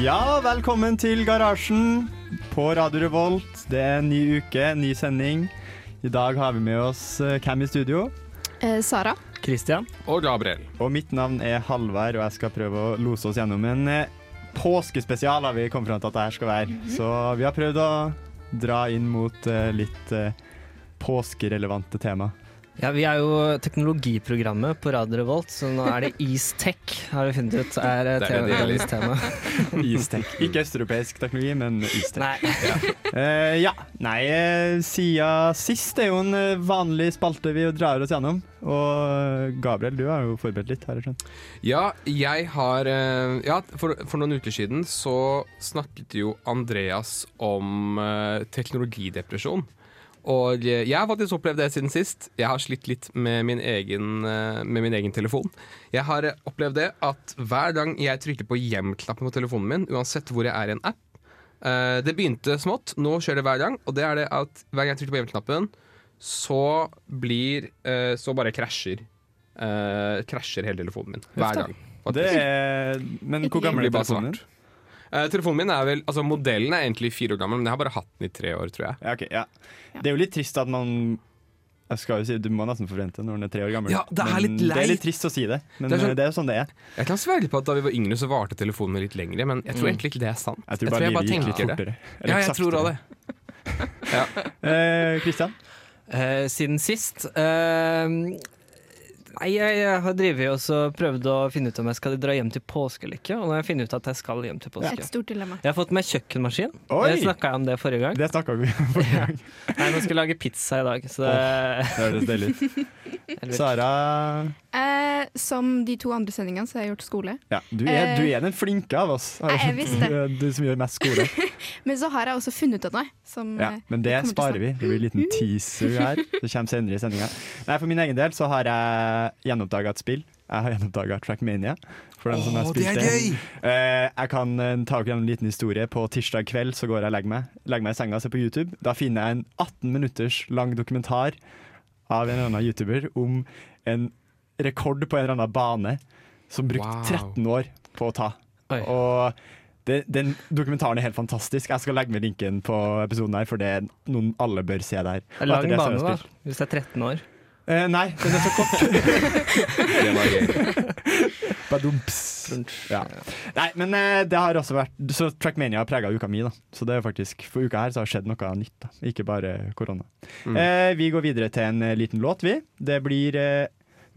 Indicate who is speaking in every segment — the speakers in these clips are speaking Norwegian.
Speaker 1: Ja, velkommen til Garasjen på Radio Revolt. Det er en ny uke, ny sending. I dag har vi med oss eh, hvem i studio?
Speaker 2: Eh, Sara.
Speaker 3: Christian.
Speaker 4: Og Gabriel.
Speaker 1: Og mitt navn er Halvard, og jeg skal prøve å lose oss gjennom en eh, påskespesial har vi kommet fram til at det her skal være. Så vi har prøvd å dra inn mot eh, litt eh, påskerelevante tema.
Speaker 3: Ja, Vi er jo teknologiprogrammet på Radio Revolt, så nå er det EastTech, har vi funnet ut. Er eh,
Speaker 4: Det er
Speaker 3: dagens tema.
Speaker 1: Istek. Ikke østeuropeisk teknologi, men istek.
Speaker 3: Nei.
Speaker 1: Eh, ja. Nei, eh, siden sist er jo en vanlig spalte vi drar oss gjennom. Og Gabriel, du har jo forberedt litt, har jeg skjønt.
Speaker 4: Ja, jeg har uh, Ja, for, for noen uker siden så snakket jo Andreas om uh, teknologidepresjon. Og eh, jeg har faktisk opplevd det siden sist. Jeg har slitt litt med min egen, eh, med min egen telefon. Jeg har eh, opplevd det at hver gang jeg trykker på hjem-knappen på telefonen min, uansett hvor jeg er i en app Det begynte smått, nå skjer det hver gang. Og det er det at hver gang jeg trykker på hjem-knappen, så blir Så bare krasjer. krasjer hele telefonen min. Hver gang.
Speaker 1: Det er, men hvor gammel er telefonen din?
Speaker 4: Eh, telefonen min er vel Altså Modellen er egentlig fire år gammel, men jeg har bare hatt den i tre år, tror jeg.
Speaker 1: Ja, okay, ja. Det er jo litt trist at man jeg skal jo si, Du må nesten forvente når den er tre år gammel.
Speaker 4: Ja, det er
Speaker 1: Men
Speaker 4: litt
Speaker 1: Det er litt trist å si det, men
Speaker 4: Det er sånn-
Speaker 1: eh, det er jo sånn det er.
Speaker 4: Jeg kan sverge på at Da vi var yngre, så varte telefonen min litt lengre, men jeg tror
Speaker 3: Mm.
Speaker 4: egentlig ikke det er sant.
Speaker 1: Jeg tror bare
Speaker 4: jeg
Speaker 1: livet gikk litt
Speaker 4: tenker det. Ja, jeg tror det.
Speaker 1: Eh, Christian?
Speaker 3: Eh, siden sist eh, Nei, jeg, jeg har drevet og prøvd å finne ut om jeg skal dra hjem til påske eller ikke. Og nå har jeg funnet ut at jeg skal hjem til påske.
Speaker 2: Et stort dilemma.
Speaker 3: Jeg har fått meg kjøkkenmaskin.
Speaker 1: Oi!
Speaker 3: Jeg snakka om det forrige gang.
Speaker 1: Det snakka vi om forrige gang.
Speaker 3: Nei, nå skal jeg lage pizza i dag, så det
Speaker 1: Det høres deilig ut. Sara
Speaker 2: Eh, som de to andre sendingene så har jeg gjort skole.
Speaker 1: ja, du, er, du er den flinke av oss.
Speaker 2: jeg visste
Speaker 1: det. Du Du som gjør mest skole.
Speaker 2: Men så har jeg også funnet ut av noe. Som,
Speaker 1: Ja,
Speaker 2: eh,
Speaker 1: men det sparer vi. Det blir en liten teaser her. Det kommer senere i sendinga. Nei, For min egen del så har jeg gjenoppdaga et spill. Jeg har gjenoppdaga Trackmania. For den som har spilt
Speaker 4: det gøy!
Speaker 1: Eh, jeg kan eh, ta opp en liten historie. På tirsdag kveld så går jeg og legger meg, legger meg i senga og ser på YouTube. Da finner jeg en 18 minutters lang dokumentar av en eller annen YouTuber om en rekord på en eller annen bane som brukte
Speaker 4: Wow.
Speaker 1: 13 år på å ta.
Speaker 3: Oi.
Speaker 1: Og det, den dokumentaren er helt fantastisk. Jeg skal legge med linken på episoden her, for det er noen alle bør se der.
Speaker 3: Lag en
Speaker 1: det
Speaker 3: bane, da. Hvis det er 13 år.
Speaker 1: Eh, nei, den er så kort.
Speaker 4: Det var gøy.
Speaker 1: Badumps. Ja. Nei, men eh, det har også vært Så Trackmania har prega uka mi, da. Så det er faktisk For uka her så har det skjedd noe nytt, da. Ikke bare korona.
Speaker 4: Mm.
Speaker 1: Eh, vi går videre til en eh, liten låt, vi. Det blir eh,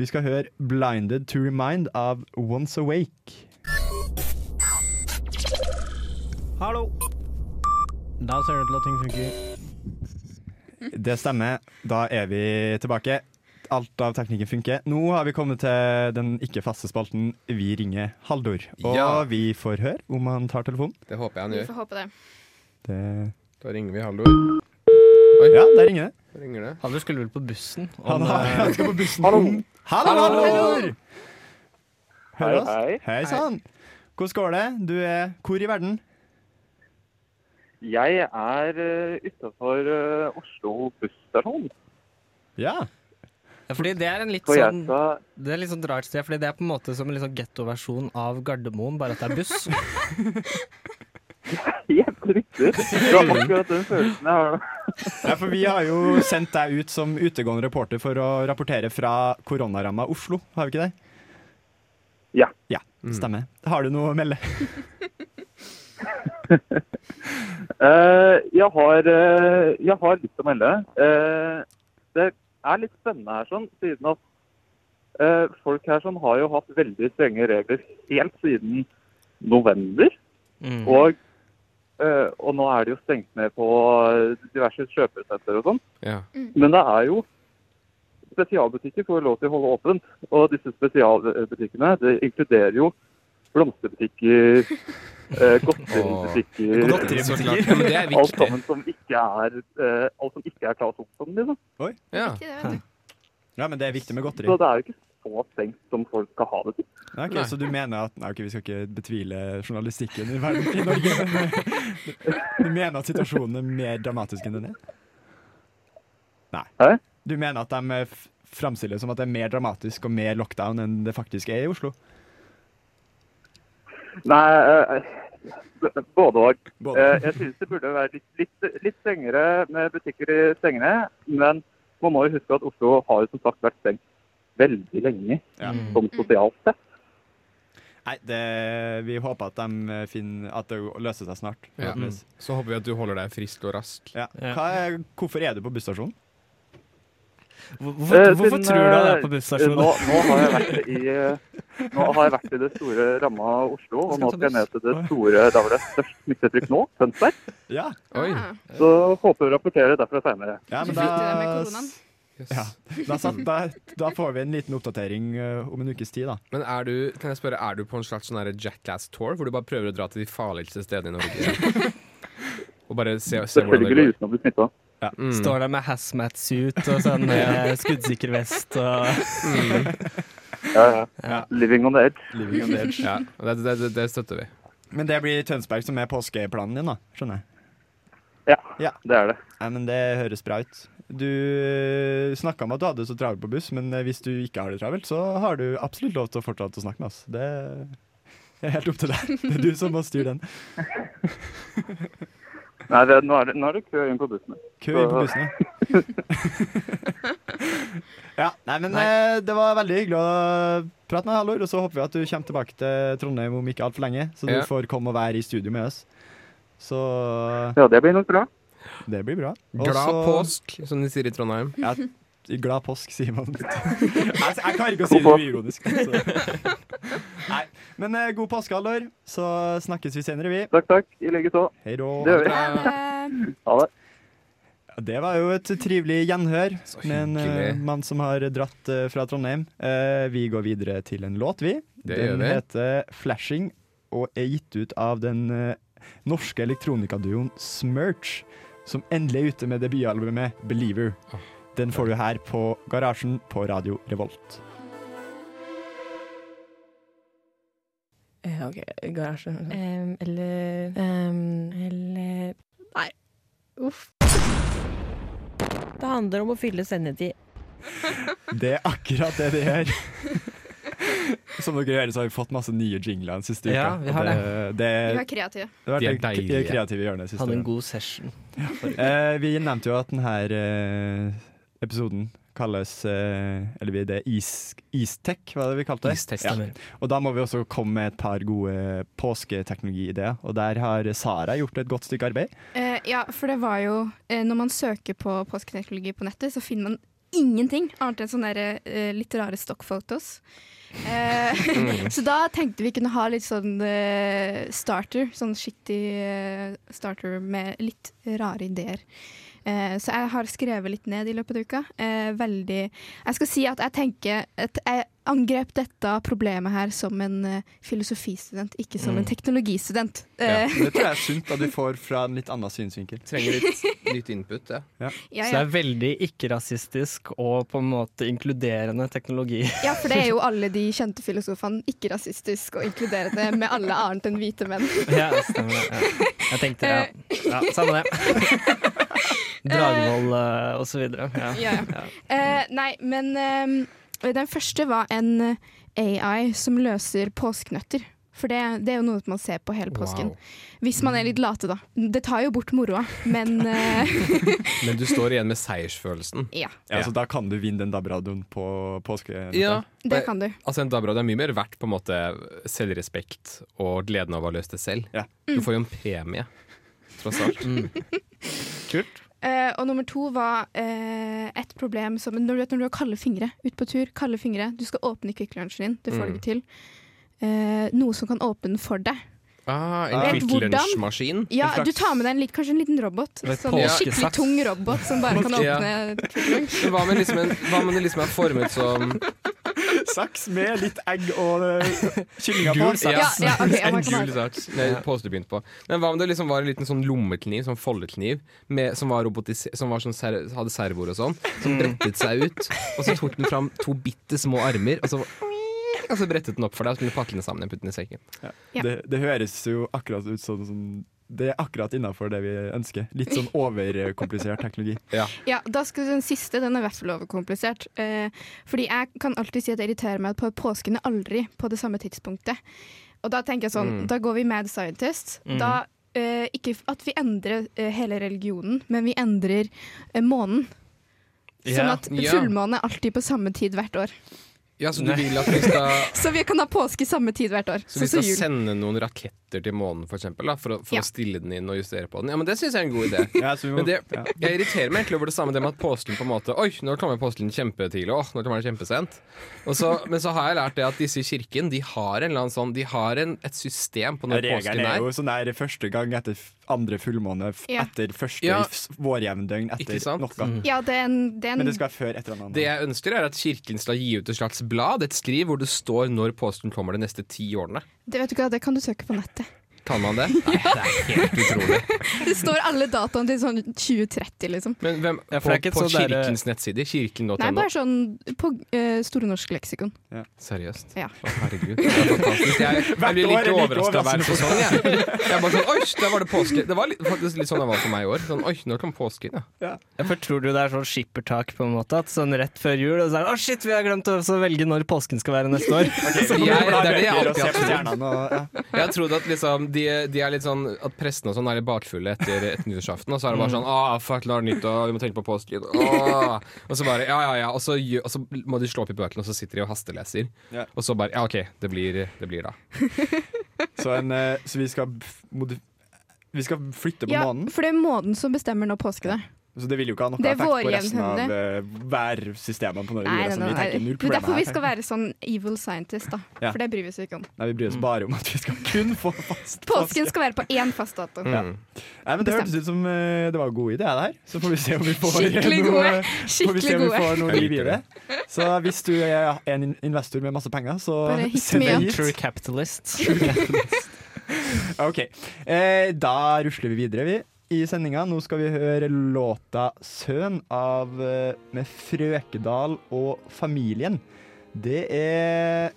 Speaker 1: Vi skal høre 'Blinded to Remind' av Once Awake.
Speaker 3: Hallo! Da ser det ut til at ting funker.
Speaker 1: Det stemmer. Da er vi tilbake. Alt av teknikken funker. Nå har vi kommet til den ikke faste spalten Vi ringer Haldor. Og
Speaker 4: Ja.
Speaker 1: vi får høre om han tar telefonen.
Speaker 4: Det håper jeg han gjør.
Speaker 2: Vi får håpe det.
Speaker 1: Det...
Speaker 4: Da ringer vi Haldor.
Speaker 1: Ja, der ringer det.
Speaker 4: Da ringer det.
Speaker 3: Han skulle vel på bussen.
Speaker 1: Han, har,
Speaker 3: eh,
Speaker 1: han skal på bussen. Hallo! Hallo, Haldor! Hører oss?
Speaker 5: Hei,
Speaker 1: Hei sann. Hvordan går det? Du er hvor i verden?
Speaker 5: Jeg er uh, utafor Oslo busstasjon.
Speaker 1: Ja.
Speaker 3: Fordi det er en litt sånn
Speaker 5: skal
Speaker 3: Det er litt sånn rart sted, fordi det er på en måte som en litt sånn gettoversjon av Gardermoen, bare at det er buss.
Speaker 5: Helt riktig. Det var akkurat den følelsen jeg har nå.
Speaker 1: ja, for vi har jo sendt deg ut som utegående reporter for å rapportere fra koronaramma Oslo, har vi ikke det?
Speaker 5: Ja.
Speaker 1: Ja,
Speaker 4: Mm.
Speaker 1: stemmer. Har du noe å melde?
Speaker 5: Eh, jeg, har, eh, jeg har litt å melde. Eh, det er litt spennende her, sånn, siden at eh, folk her sånn, har jo hatt veldig strenge regler helt siden november.
Speaker 3: Mm.
Speaker 5: Og eh, og nå er det jo stengt ned på diverse kjøpesenter og sånn.
Speaker 4: Ja.
Speaker 5: Men det er jo spesialbutikker får lov til å holde åpent. Og disse spesialbutikkene det inkluderer jo blomsterbutikker, eh, godteributikker
Speaker 4: Så. Ja, men det er
Speaker 5: Alt sammen som ikke er, eh, alt som ikke er Claes Olsson, liksom.
Speaker 4: Ja.
Speaker 2: Vet du.
Speaker 1: Ja, men det er viktig med godteri.
Speaker 5: Så det er jo ikke så stengt som folk skal ha det til.
Speaker 1: Ja, okay,
Speaker 4: Nei.
Speaker 1: så du mener at Nei, okay, vi skal ikke betvile journalistikken i verden i Norge, men du mener at situasjonen er mer dramatisk enn den er? Nei.
Speaker 5: Hæ?
Speaker 1: Du mener at de eh, framstiller det som at det er mer dramatisk og mer lockdown enn det faktisk er i Oslo?
Speaker 5: Nei, eh, både og. Eh, Jeg synes det burde være litt, litt, litt strengere med butikker i stengene, men man må jo huske at Oslo har jo som sagt vært stengt veldig lenge,
Speaker 1: Ja.
Speaker 5: som sosialt sett.
Speaker 1: Nei, det, vi håper at de eh, finner At det løser seg snart.
Speaker 4: Ja.
Speaker 1: forhåpentligvis.
Speaker 4: Så håper vi at du holder deg frisk og rask.
Speaker 1: Ja.
Speaker 3: Ja.
Speaker 1: Hva er, hvorfor er du på busstasjonen?
Speaker 3: Hvor- Hvorfor,
Speaker 5: Eh,
Speaker 3: hvorfor
Speaker 5: siden,
Speaker 3: tror du han er på
Speaker 5: eh,
Speaker 3: busstasjonen?
Speaker 5: Nå, nå har jeg vært i eh, Nå har jeg vært i det store ramma Oslo, og nå skal jeg ned til det store der hvor det er størst smittetrykk nå, Tønsberg.
Speaker 1: Ja,
Speaker 4: Oi.
Speaker 2: Ah,
Speaker 5: Så håper å rapportere derfra seinere.
Speaker 1: ja men da, ja, da, satt, da, da får vi en liten oppdatering om en ukes tid, da.
Speaker 4: Men er du, kan jeg spørre, er du på en slags sånn Jackass-tour, hvor du bare prøver å dra til de farligste stedene i Norge? og bare se, se hvordan det
Speaker 5: Selvfølgelig
Speaker 4: går?
Speaker 5: uten å bli smitta.
Speaker 4: Mm.
Speaker 3: Står der med hazmat-suit og sånn eh, skuddsikker vest og
Speaker 5: Ja, ja.
Speaker 3: Ja.
Speaker 5: Living on the edge.
Speaker 1: Living on the edge.
Speaker 4: Ja, det, det, det, det støtter vi.
Speaker 1: Men det blir Tønsberg som er påskeplanen din, da? Skjønner jeg.
Speaker 5: Ja,
Speaker 1: Ja.
Speaker 5: det er det.
Speaker 1: Nei, men Det høres bra ut. Du snakka om at du hadde det så travelt på buss, men eh, hvis du ikke har det travelt, så har du absolutt lov til å fortsette å snakke med oss. Det er helt opp til deg. Det er du som må styre den.
Speaker 5: Nei, det, nå, er det, nå er det kø inn på bussene.
Speaker 1: Kø inn på bussene. ja. Nei, men eh, det var veldig hyggelig å prate med deg, Halvor. Og så håper vi at du kommer tilbake til Trondheim om ikke altfor lenge, så du
Speaker 4: Ja.
Speaker 1: får komme og være i studio med oss. Så
Speaker 5: Ja, det blir nok bra.
Speaker 1: det blir bra. Også,
Speaker 4: Glad påsk, som de sier i Trondheim.
Speaker 1: Ja, glad påsk, sier man. jeg, jeg klarer ikke å si det uironisk. Så. Nei, men eh, god påske, Halvor. Så snakkes vi senere, vi.
Speaker 5: Takk, takk. I like så.
Speaker 1: Hei då.
Speaker 5: Det gjør vi. Ha det.
Speaker 1: Ja, Det var jo et trivelig gjenhør med en
Speaker 4: uh,
Speaker 1: mann som har dratt uh, fra Trondheim. Uh, vi går videre til en låt, vi.
Speaker 4: Det
Speaker 1: den
Speaker 4: gjør
Speaker 1: heter 'Flashing' og er gitt ut av den norske elektronikaduoen Smirch, som endelig er ute med debutalbumet 'Believer'. Den får du her på Garasjen på Radio Revolt.
Speaker 6: Eh, OK, garasje.
Speaker 7: Um, eller
Speaker 6: Um,
Speaker 7: Eller Nei. Uff.
Speaker 6: det handler om å fylle sendetid.
Speaker 1: Det er akkurat det det gjør. Som dere hører, så har vi fått masse nye jingler den siste uka.
Speaker 3: Ja, vi har
Speaker 1: det. Det,
Speaker 2: vi
Speaker 1: det,
Speaker 2: var kreative.
Speaker 1: det har
Speaker 4: De er deilige.
Speaker 1: kreative hjørnet siste
Speaker 3: hadde en god session.
Speaker 1: Eh, vi nevnte jo at denne eh, episoden kalles eh, Eller vi- det er is, Istech, er det vi kalte det? Ja. Og da må vi også komme med et par gode påsketeknologiideer. Og der har Sara gjort et godt stykke arbeid.
Speaker 2: Eh, ja, for det var jo eh, Når man søker på påsketeknologi på nettet, så finner man ingenting annet enn sånne der, eh, litt rare stockfotos. Eh, så da tenkte vi kunne ha litt sånn starter, sånn shitty starter med litt rare ideer. Eh, så jeg har skrevet litt ned i løpet av uka. Eh, veldig Jeg skal si at jeg tenker at jeg angrep dette problemet her som en uh, filosofistudent, ikke som en
Speaker 4: Mm.
Speaker 2: teknologistudent.
Speaker 4: Ja.
Speaker 2: Eh,
Speaker 1: Det tror jeg er sunt at du får fra en litt annen synsvinkel.
Speaker 4: Trenger litt nytt input, ja.
Speaker 2: ja,
Speaker 3: Så det er veldig ikke-rasistisk og på en måte inkluderende teknologi.
Speaker 2: Ja, for det er jo alle de kjente filosofene ikke rasistisk og inkluderende med alle annet enn hvite menn.
Speaker 3: Ja, stemmer det. Ja. Jeg tenkte ja. ja samme det. Dragvoll uh, og så videre. Ja.
Speaker 2: Ja, ja. Eh, nei, men eh, den første var en AI som løser påskenøtter. For det, det er jo noe man ser på hele påsken.
Speaker 4: Wow.
Speaker 2: Hvis man er litt late, da. Det tar jo bort moroa, men eh,
Speaker 4: Men du står igjen med seiersfølelsen.
Speaker 2: ja,
Speaker 1: Ja, Så da kan du vinne den DAB-radioen på påske...
Speaker 4: Ja,
Speaker 2: det kan du.
Speaker 4: Altså En DAB-radio er mye mer verdt på en måte selvrespekt og gleden av å ha løst det selv.
Speaker 1: Ja.
Speaker 4: Du får jo en premie, tross alt.
Speaker 3: Kult.
Speaker 2: Eh, og nummer to var uh, et problem som når du, vet, når du har kalde fingre ute på tur, kalde fingre, du skal åpne Kvikk Lunsjen din, det får du
Speaker 4: Mm.
Speaker 2: ikke til. Uh, noe som kan åpne den for deg.
Speaker 4: Ah, en? Lunch-maskin.
Speaker 2: Ja, du tar med deg en litt, kanskje en liten robot. Sånn
Speaker 3: påskesaks.
Speaker 2: skikkelig tung robot som bare kan åpne
Speaker 4: ja. Hva med liksom en, hva med det liksom er formet som
Speaker 1: Saks med litt egg og uh, kyllinger på.
Speaker 4: Gul saks.
Speaker 2: Ja, ja, okay,
Speaker 4: en gul saks. Nei, påstått på. Men hva om det liksom var en liten sånn lommekniv, sånn foldekniv, med, som, var robotis som var sånn ser hadde servoer og sånn, som brettet seg ut, og så tok den fram to bitte små armer, og så, og så brettet den opp for deg, og så kunne du pakke den sammen og putte den i sekken.
Speaker 2: Ja.
Speaker 1: Det, det høres jo akkurat ut sånn som Det er akkurat innafor det vi ønsker. Litt sånn overkomplisert teknologi.
Speaker 2: Ja, da skal Den siste den er i hvert fall overkomplisert. Eh, fordi jeg kan alltid si at det irriterer meg at på påsken er aldri på det samme tidspunktet. Og da tenker jeg sånn,
Speaker 4: Mm.
Speaker 2: da går vi mad scientist. Da, eh, ikke at vi endrer eh, hele religionen, men vi endrer eh, månen. Sånn at
Speaker 4: Ja.
Speaker 2: fullmåne er alltid på samme tid hvert år.
Speaker 4: Ja, så du vil at vi skal,
Speaker 2: Så vi kan ha påske samme tid hvert år.
Speaker 4: så vi skal
Speaker 2: jul.
Speaker 4: sende noen raketter til månen, for eksempel, da, for, å, for
Speaker 2: Ja.
Speaker 4: å stille den inn og justere på den? Ja, men det syns jeg er en god idé.
Speaker 1: Ja, så vi må,
Speaker 4: Men det,
Speaker 1: ja.
Speaker 4: jeg irriterer meg egentlig over det samme det med at påsken på en måte Oi, nå kommer påsken kjempetidlig, åh, nå kommer den kjempesent. Og så, men så har jeg lært det at disse i kirken De har en eller annen sånn De har en, et system på når
Speaker 1: Regelen
Speaker 4: påsken
Speaker 1: er
Speaker 4: er.
Speaker 1: jo sånn der første gang etter f- andre fullmåne, f-
Speaker 2: Ja.
Speaker 1: etter første
Speaker 4: Ja.
Speaker 1: vårjevndøgn, etter noe.
Speaker 2: Ja, det er en, det er en
Speaker 1: Men det skal være før et eller annet.
Speaker 4: Det jeg ønsker, er at kirken skal gi ut et slags blad, et skriv, hvor det står når påsken kommer de neste ti årene.
Speaker 2: det, vet du hva, det kan du søke på nettet.
Speaker 4: Kan man det? Nei, det er helt utrolig.
Speaker 2: Det står alle dataene til sånn 2030, liksom.
Speaker 4: Men hvem,
Speaker 3: Ja,
Speaker 4: på, på
Speaker 3: der-
Speaker 4: kirkens nettsider? Kirken.no?
Speaker 2: Nei, bare sånn på uh, Store norske leksikon.
Speaker 4: Seriøst?
Speaker 2: Ja.
Speaker 4: Å, herregud. Det er fantastisk. Jeg, jeg blir like overraska hver sesong. Jeg. jeg bare sånn, Oi, der var det påske. Det var litt, faktisk litt sånn det var for meg i år. Sånn, Oi, nå kom påsken, ja.
Speaker 3: Ja, for tror du det er sånn skippertak på en måte? At sånn rett før jul og så er det, Å shit, vi har glemt å velge når påsken skal være neste år.
Speaker 1: okay.
Speaker 4: Jeg- det er det jeg alltid har trodd.
Speaker 1: ja.
Speaker 4: Jeg har trodd at liksom, de, de er litt sånn At prestene og sånn er litt bakfulle etter, etter nyttårsaften. Og så er det bare sånn ah, fuck, nå er det nyttår, vi må tenke på påsken. Åh. Og så bare Ja, ja, ja. Og så, og så må de slå opp i bøkene, og så sitter de og hasteleser.
Speaker 1: Ja.
Speaker 4: Og så bare Ja, OK, det blir, det blir da.
Speaker 1: Så, en, eh, så vi skal modif Vi skal flytte på
Speaker 2: Ja,
Speaker 1: månen.
Speaker 2: for det er månen som bestemmer når påske er.
Speaker 1: Så det vil jo ikke ha noe effekt på resten av eh, værsystemene på når
Speaker 2: Nei,
Speaker 1: jorda.
Speaker 2: nei, nei,
Speaker 1: vi null
Speaker 2: Det er derfor vi skal være sånn evil scientist, da.
Speaker 1: Ja.
Speaker 2: For det bryr vi oss ikke om.
Speaker 1: Nei, vi bryr oss bare om at vi skal kun få fast
Speaker 2: Påsken skal være på én fast dato.
Speaker 4: Mm.
Speaker 1: Nei, men Det hørtes ut som uh, det var en god idé, det her. Så får vi se om vi får
Speaker 2: Skikkelig
Speaker 1: noe, får vi se om vi
Speaker 2: gode.
Speaker 1: får noe liv i det. Så hvis du er en investor med masse penger, så send det hit.
Speaker 3: True capitalist. True capitalist.
Speaker 1: Ok, eh, Da rusler vi videre vi i sendinga. Nå skal vi høre låta 'Søn' av eh, med Frøkedal og familien. Det er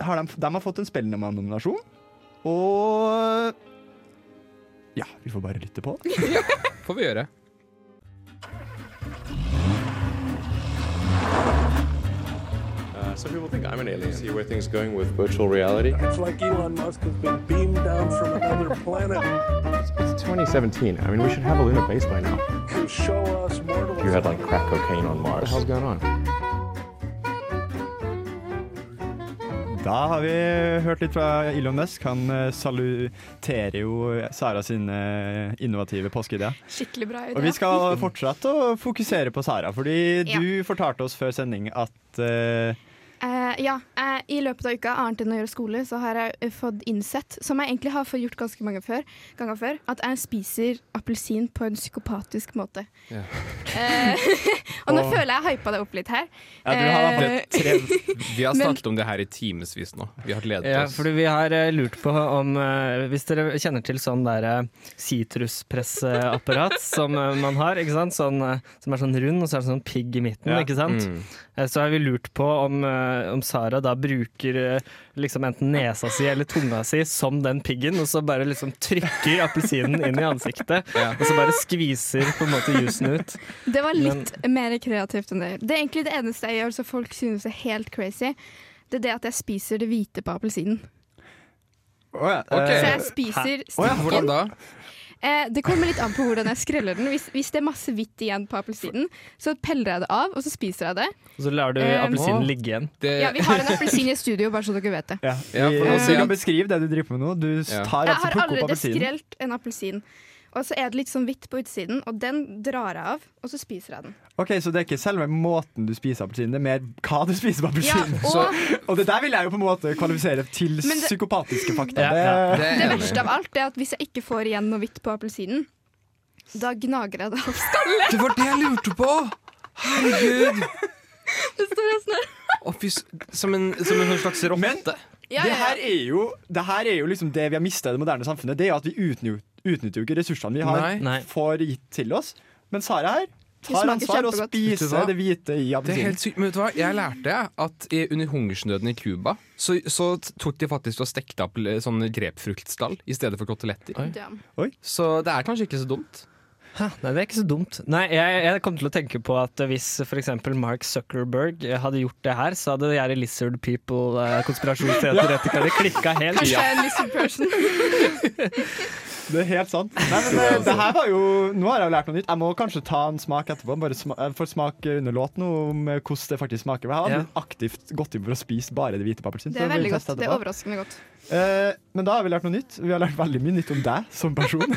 Speaker 1: har de, de har fått en Spellemann-nominasjon, og Ja, vi får bare lytte på.
Speaker 4: Får vi gjøre.
Speaker 8: Uh, some people think I'm an alien. See where things going with virtual reality.
Speaker 9: It's like Elon Musk has been beamed down from another planet
Speaker 8: It's 2017. I mean, we should have a lunar base by now.
Speaker 9: You show us mortals.
Speaker 8: You had like crack cocaine on Mars. What the hell's going on?
Speaker 1: Da har vi hørt litt fra Elon Musk. Han eh, saluterer jo Sara sine innovative påskeideer.
Speaker 2: Skikkelig bra idé.
Speaker 1: Og vi skal fortsette å fokusere på Sara, fordi
Speaker 2: Ja.
Speaker 1: du fortalte oss før sending at eh,
Speaker 2: Eh, ja, eh, I løpet av uka, annet enn å gjøre skole, så har jeg eh, fått innsett, som jeg egentlig har gjort ganske mange før, ganger før, at jeg spiser appelsin på en psykopatisk måte.
Speaker 4: Ja.
Speaker 2: Eh, og nå
Speaker 1: Og-
Speaker 2: føler jeg hypa det opp litt her.
Speaker 1: ja, du har
Speaker 2: Eh,
Speaker 1: tre
Speaker 4: Vi har
Speaker 2: Men-
Speaker 4: om det her i timevis nå. Vi har gledet
Speaker 3: Ja,
Speaker 4: oss.
Speaker 3: fordi vi har eh, lurt på om eh, Hvis dere kjenner til sånn der eh, sitruspresseapparat som eh, man har, ikke sant? Sånn, eh, som er sånn rund, og så er det sånn pigg i midten,
Speaker 1: Ja.
Speaker 3: ikke sant?
Speaker 4: Mm.
Speaker 3: Eh, Så har vi lurt på om, eh, om Sara da bruker eh, liksom enten nesa si eller tunga si som den piggen, og så bare liksom trykker appelsinen inn i ansiktet,
Speaker 4: Ja.
Speaker 3: og så bare skviser på en måte jusen ut.
Speaker 2: Det var litt mer kreativt enn det. Det er egentlig det eneste jeg gjør som folk synes er helt crazy. Det er det at jeg spiser det hvite på appelsinen.
Speaker 1: Oh ja,
Speaker 4: okay.
Speaker 2: Så
Speaker 1: eh,
Speaker 2: jeg spiser
Speaker 1: Å ja,
Speaker 4: Hvordan da?
Speaker 2: Eh, det kommer litt an på hvordan jeg skreller den. Hvis, hvis det er masse hvitt igjen på appelsinen, så peller jeg det av, og så spiser jeg det.
Speaker 3: Og så lar du
Speaker 2: Eh,
Speaker 3: appelsinen ligge igjen.
Speaker 4: Det,
Speaker 2: Ja, Vi har en appelsin i studio, bare så dere vet det.
Speaker 1: ja.
Speaker 4: Ja, nå
Speaker 1: du kan
Speaker 4: at-
Speaker 1: beskrive det du driver med nå. Du
Speaker 4: Ja.
Speaker 1: altså,
Speaker 2: Jeg har allerede skrelt en appelsin. Og så er det litt sånn hvitt på utsiden, og den drar jeg av, og så spiser jeg den.
Speaker 1: Ok, Så det er ikke selve måten du spiser appelsinen, det er mer hva du spiser på
Speaker 2: Ja, og-
Speaker 1: og det der vil jeg jo på en måte kvalifisere til
Speaker 2: det-
Speaker 1: psykopatiske fakta.
Speaker 3: Ja,
Speaker 1: det,
Speaker 3: ja,
Speaker 2: Det verste av alt er at hvis jeg ikke får igjen noe hvitt på appelsinen, da gnager jeg det av skallet.
Speaker 4: Det var det jeg lurte på! Herregud!
Speaker 2: Det står sånn her.
Speaker 4: Som, en, som en slags rotte.
Speaker 2: Ja,
Speaker 1: det,
Speaker 2: ja,
Speaker 1: her er jo, det her er jo liksom det vi har mista i det moderne samfunnet. Det er jo at vi utnytter, utnytter jo ikke ressursene vi har
Speaker 4: Nei.
Speaker 3: Nei.
Speaker 1: får gitt til oss. Men Sara her tar ansvar og spiser det hvite i
Speaker 4: Det
Speaker 1: appelsinen.
Speaker 4: vet du hva? Jeg lærte at under hungersnøden i Cuba så, så tok de faktisk og stekte opp sånn grepfruktstall i stedet for koteletter. Så det er kanskje ikke så dumt.
Speaker 3: Hæ, Nei, det er ikke så dumt. Nei, jeg, jeg kom til å tenke på at hvis f.eks. Mark Zuckerberg hadde gjort det her, så hadde de her Lizard People, eh, konspirasjonsteoretikerne, klikka helt.
Speaker 2: Kanskje jeg er en lizard person.
Speaker 1: Det er helt sant. Nei, men eh, det her var jo Nå har jeg jo lært noe nytt. Jeg må kanskje ta en smak etterpå. Bare sma for smak under låten om eh, hvordan det faktisk smaker. Jeg har
Speaker 3: Ja.
Speaker 1: aktivt gått inn for å spise bare det hvite på appelsin.
Speaker 2: Det er veldig godt. Det er overraskende godt.
Speaker 1: Eh, men da har vi lært noe nytt. Vi har lært veldig mye nytt om deg som person.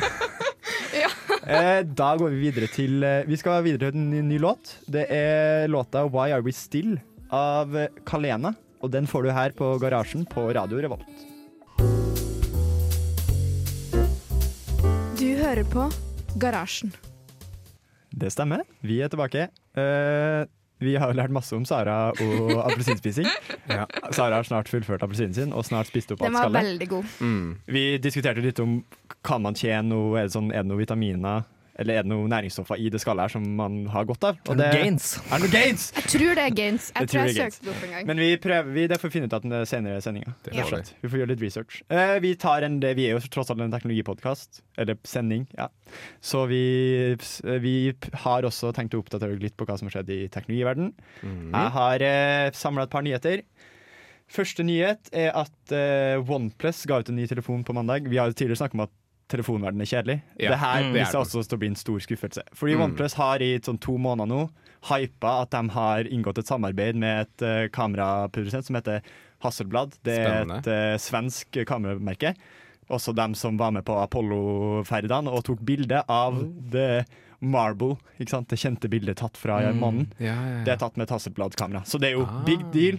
Speaker 2: Ja.
Speaker 1: eh, da går vi videre til eh, Vi skal videre til en ny, ny låt. Det er låta 'Why Are We Still' av eh, Kalena. Og den får du her på Garasjen på Radio Revolt.
Speaker 2: Hører på Garasjen.
Speaker 1: Det stemmer. Vi er tilbake. Uh, vi har lært masse om Sara og appelsinspising. Sara har snart fullført appelsinen sin og snart spist opp
Speaker 2: Den
Speaker 1: alt
Speaker 2: var
Speaker 1: skallet.
Speaker 2: veldig god.
Speaker 4: Mm.
Speaker 1: Vi diskuterte litt om kan man tjene noe, er det, sånn, er det noe vitaminer eller er det noe næringsstoffer i det skallet her som man har godt av. Og det,
Speaker 3: Gains.
Speaker 1: er det noe gains?
Speaker 2: Jeg tror det er gains. Jeg
Speaker 1: Jeg tror
Speaker 2: jeg
Speaker 1: det er
Speaker 2: søkte det opp en gang.
Speaker 1: Men vi prøver, vi, det får vi finne ut av den senere sendinga.
Speaker 2: Ja.
Speaker 4: vi.
Speaker 1: Får gjøre litt research. Uh, vi, tar en, vi er jo tross alt en teknologipodkast, eller sending, ja. Så vi, vi har også tenkt å oppdatere litt på hva som har skjedd i teknologiverdenen.
Speaker 4: Mm.
Speaker 1: Jeg har uh, samla et par nyheter. Første nyhet er at uh, OnePlus ga ut en ny telefon på mandag. Vi har jo tidligere snakket om at telefonverdenen er kjedelig.
Speaker 4: Ja,
Speaker 1: det her
Speaker 3: mm,
Speaker 4: er
Speaker 1: viser også til å bli en stor skuffelse. Fordi
Speaker 4: Mm.
Speaker 1: OnePlus har i sånn to måneder nå hypa at de har inngått et samarbeid med et uh, kameraprodusent som heter Hasselblad. Det er
Speaker 4: Spennende.
Speaker 1: et uh, svensk kameramerke. Også dem som var med på Apollo-ferdene og tok bilde av The Marble. Ikke sant? Det kjente bildet tatt fra
Speaker 3: Mm.
Speaker 1: månen.
Speaker 4: Ja, ja.
Speaker 1: Det er tatt med et Hasselblad-kamera. Så det er jo
Speaker 4: Ah.
Speaker 1: big deal.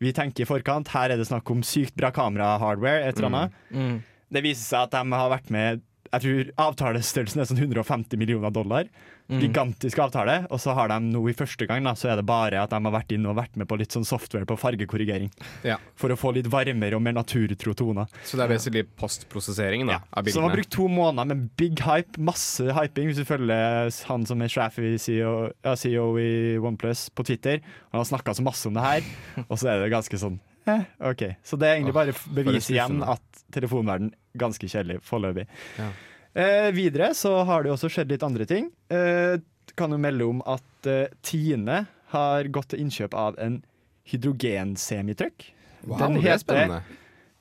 Speaker 1: Vi tenker i forkant. Her er det snakk om sykt bra kamera-hardware. Et eller annet.
Speaker 3: Mm.
Speaker 1: Det viser seg at de har vært med Jeg tror avtalestørrelsen er sånn 150 millioner dollar.
Speaker 3: Mm.
Speaker 1: Gigantisk avtale. Og så har de nå i første gang da, så er det bare at de har vært inne og vært med på litt sånn software på fargekorrigering.
Speaker 4: Ja.
Speaker 1: For å få litt varmere og mer naturtro toner.
Speaker 4: Så det er basically postprosessering da, av
Speaker 1: Så de har brukt to måneder med big hype, masse hyping. Hvis du følger han som er sjef i CEO, ja, CEO i OnePlus på Twitter. Han har snakka så masse om det her, og så er det ganske sånn eh, OK. Så det er egentlig bare f- bevis igjen at telefonverden ganske kjedelig foreløpig.
Speaker 4: Ja.
Speaker 1: Eh, videre så har det også skjedd litt andre ting. Eh, kan jo melde om at eh, Tine har gått til innkjøp av en hydrogensemitruck.
Speaker 4: Wow,
Speaker 1: Den
Speaker 4: det er spennende.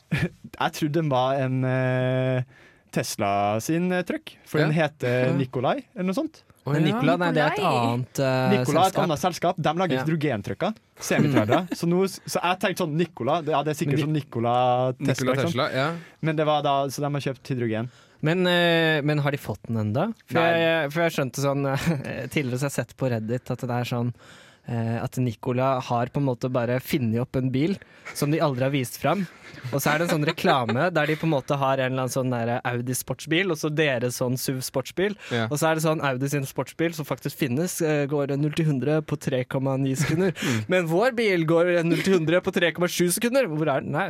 Speaker 1: Jeg trodde den var en eh, Tesla sin uh, truck, for
Speaker 4: Ja.
Speaker 1: den heter Nikolai, eller noe sånt.
Speaker 3: Men
Speaker 4: ja.
Speaker 3: Nicola, nei, det er et annet uh,
Speaker 1: Nicola, er et annet selskap. De lager
Speaker 3: Ja.
Speaker 1: hydrogentrucker. Semitrailere. så, så jeg tenkte sånn Nicola, det, ja, det er sikkert sånn Nicola Tesla.
Speaker 4: Nikola? Tesla, ja.
Speaker 1: Men det var da, så de har kjøpt hydrogen.
Speaker 3: Men, uh, men har de fått den enda? For, for jeg skjønte sånn eh, Tidligere så har jeg sett på Reddit at det er sånn eh, at Nicola har på en måte bare funnet opp en bil som de aldri har vist fram. Og så er det en sånn reklame der de på en måte har en eller annen sånn Audi sportsbil, og så deres sånn SUV sportsbil.
Speaker 4: Ja.
Speaker 3: Og så er det sånn Audi sin sportsbil som faktisk finnes, eh, går 0 til 100 på 3,9 sekunder. Men vår bil går 0 til 100 på 3,7 sekunder. Hvor er den? Nei.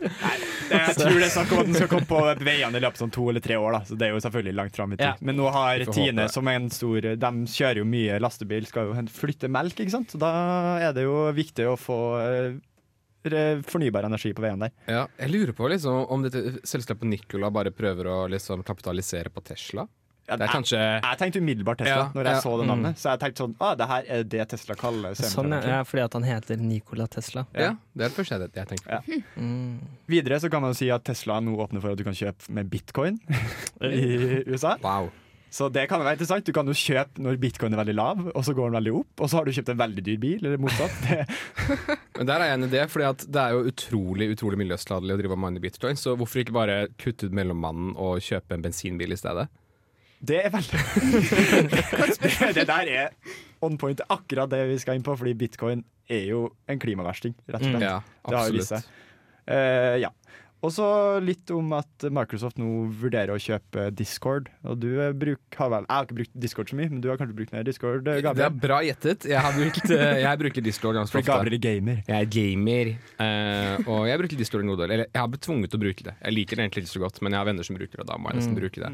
Speaker 1: Jeg tror det er snakk om at den skal komme på veiene i løpet av sånn to eller tre år. Da. Så det er jo selvfølgelig langt fram i tid.
Speaker 3: Ja.
Speaker 1: Men nå har Tine, som er en stor De kjører jo mye lastebil, skal jo flytte melk, ikke sant. Så da er det jo viktig å få eh, fornybar energi på veien der.
Speaker 4: Ja, jeg lurer på liksom, om dette selskapet Nikola bare prøver å liksom kapitalisere på Tesla. Det er kanskje
Speaker 1: Jeg tenkte umiddelbart Tesla
Speaker 4: Ja,
Speaker 1: når jeg
Speaker 4: ja.
Speaker 1: så det navnet. Så jeg tenkte sånn ah, det her er det Tesla kaller
Speaker 3: Sånn, ja, fordi at han heter Nikola Tesla.
Speaker 4: Ja, det er det første jeg, jeg tenker.
Speaker 1: Ja.
Speaker 3: Mm.
Speaker 1: Videre så kan man jo si at Tesla nå åpner for at du kan kjøpe med bitcoin i USA.
Speaker 4: Wow.
Speaker 1: Så det kan være interessant. Du kan jo kjøpe når bitcoin er veldig lav, og så går den veldig opp. Og så har du kjøpt en veldig dyr bil, eller motsatt. Det,
Speaker 4: Men der er jeg enig i det, fordi det er jo utrolig utrolig miljøskadelig å drive og mine bitcoin, så hvorfor ikke bare kutte ut mellommannen og kjøpe en bensinbil i stedet?
Speaker 1: Det er veldig Det der er on point. Akkurat det vi skal inn på, fordi bitcoin er jo en klimaversting, rett og slett.
Speaker 4: Mm. Ja,
Speaker 1: det har jo vist seg. Uh, ja. Og så litt om at Microsoft nå vurderer å kjøpe Discord. Og du eh, bruk, har vel Jeg har ikke brukt Discord så mye, men du har kanskje brukt mer Discord, Gabriel?
Speaker 4: Det er bra gjettet. Jeg, har brukt, eh, jeg bruker Discord ganske ofte.
Speaker 1: Gabriel er gamer.
Speaker 4: Jeg er gamer, uh, og jeg bruker Discord en god del. Eller jeg har blitt tvunget til å bruke det. Jeg liker det egentlig ikke så godt, men jeg har venner som bruker det, og da må jeg nesten
Speaker 1: Mm.
Speaker 4: bruke det.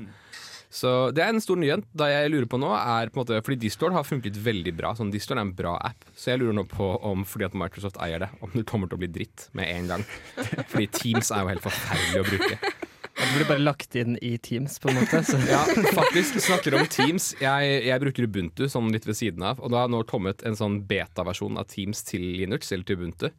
Speaker 4: Så det er en stor nyhet. Da jeg lurer på nå er på en måte, Fordi Discord har funket veldig bra. Sånn, Discord er en bra app. Så jeg lurer nå på om fordi at Microsoft eier det, om det kommer til å bli dritt med en gang. Fordi Teams er jo helt forferdelig å bruke.
Speaker 3: Det blir bare lagt inn i Teams, på en måte. Så.
Speaker 4: Ja, faktisk snakker om Teams. Jeg, jeg bruker Ubuntu sånn litt ved siden av, og det har nå kommet en sånn beta-versjon av Teams til Linux, eller til Ubuntu.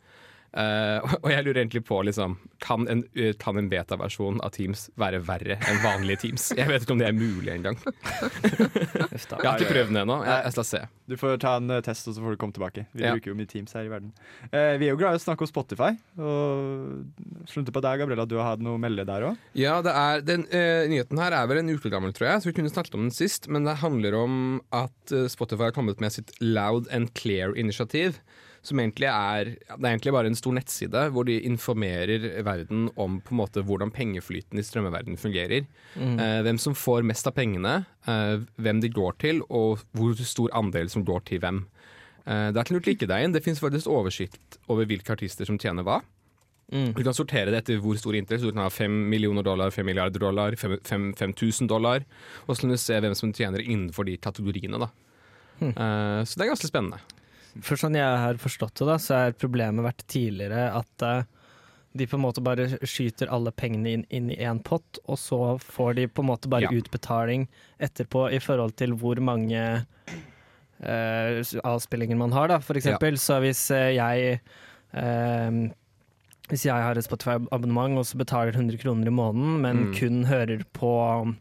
Speaker 4: Eh, og- jeg lurer egentlig på liksom, kan en, eh, kan en beta-versjon av Teams være verre enn vanlige Teams? Jeg vet ikke om det er mulig engang. Jeg har ikke prøvd den ennå. Jeg, jeg skal se.
Speaker 1: Du får ta en eh, test, og så får du komme tilbake. Vi
Speaker 4: Ja.
Speaker 1: bruker jo mye Teams her i verden. Uh, vi er jo glad i å snakke om Spotify, og skjønte på deg, Gabriella, at du har hatt noe å melde der òg.
Speaker 4: Ja, det er, den uh, Nyheten her er vel en uke gammel, tror jeg, så vi kunne snakket om den sist. Men det handler om at Spotify har kommet med sitt Loud and Clear-initiativ. Som egentlig er Det er egentlig bare en stor nettside hvor de informerer verden om på en måte hvordan pengeflyten i strømmeverdenen fungerer.
Speaker 3: Mm.
Speaker 4: Eh, hvem som får mest av pengene, eh, hvem de går til, og hvor stor andel som går til hvem. Eh, det er ikke noe å klikke deg inn. Det fins faktisk oversikt over hvilke artister som tjener hva.
Speaker 3: Mm.
Speaker 4: Du kan sortere det etter hvor stor inntekt. Du kan ha 5 millioner dollar, 5 milliarder dollar, 5000 dollar. Og så kan du se hvem som tjener innenfor de kategoriene. Da.
Speaker 3: Mm.
Speaker 4: Uh, så det er ganske spennende.
Speaker 3: For sånn jeg har forstått det, da, så er problemet vært tidligere at eh, de på en måte bare skyter alle pengene inn, inn i én pott, og så får de på en måte bare
Speaker 4: Ja.
Speaker 3: utbetaling etterpå i forhold til hvor mange eh, avspillinger man har, da, for eksempel. Så hvis eh, jeg eh, hvis jeg har et Spotify-abonnement og så betaler 100 kroner i måneden, men
Speaker 4: Mm.
Speaker 3: kun hører på